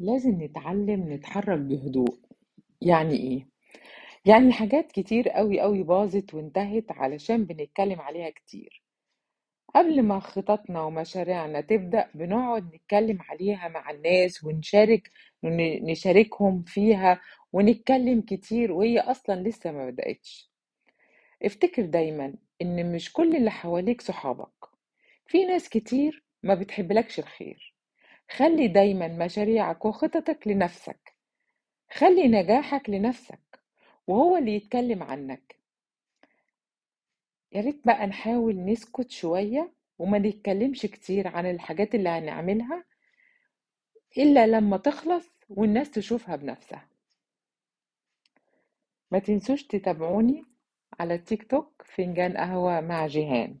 لازم نتعلم نتحرك بهدوء. يعني إيه؟ يعني حاجات كتير قوي قوي باظت وانتهت علشان بنتكلم عليها كتير. قبل ما خططنا ومشاريعنا تبدأ بنقعد نتكلم عليها مع الناس ونشارك نشاركهم فيها ونتكلم كتير وهي أصلا لسه ما بدأتش. افتكر دايما إن مش كل اللي حواليك صحابك. في ناس كتير ما بتحبلكش الخير. خلي دايما مشاريعك وخططك لنفسك. خلي نجاحك لنفسك وهو اللي يتكلم عنك. يا ريت بقى نحاول نسكت شوية وما نتكلمش كتير عن الحاجات اللي هنعملها إلا لما تخلص والناس تشوفها بنفسها. ما تنسوش تتابعوني على تيك توك فنجان قهوة مع جيهان.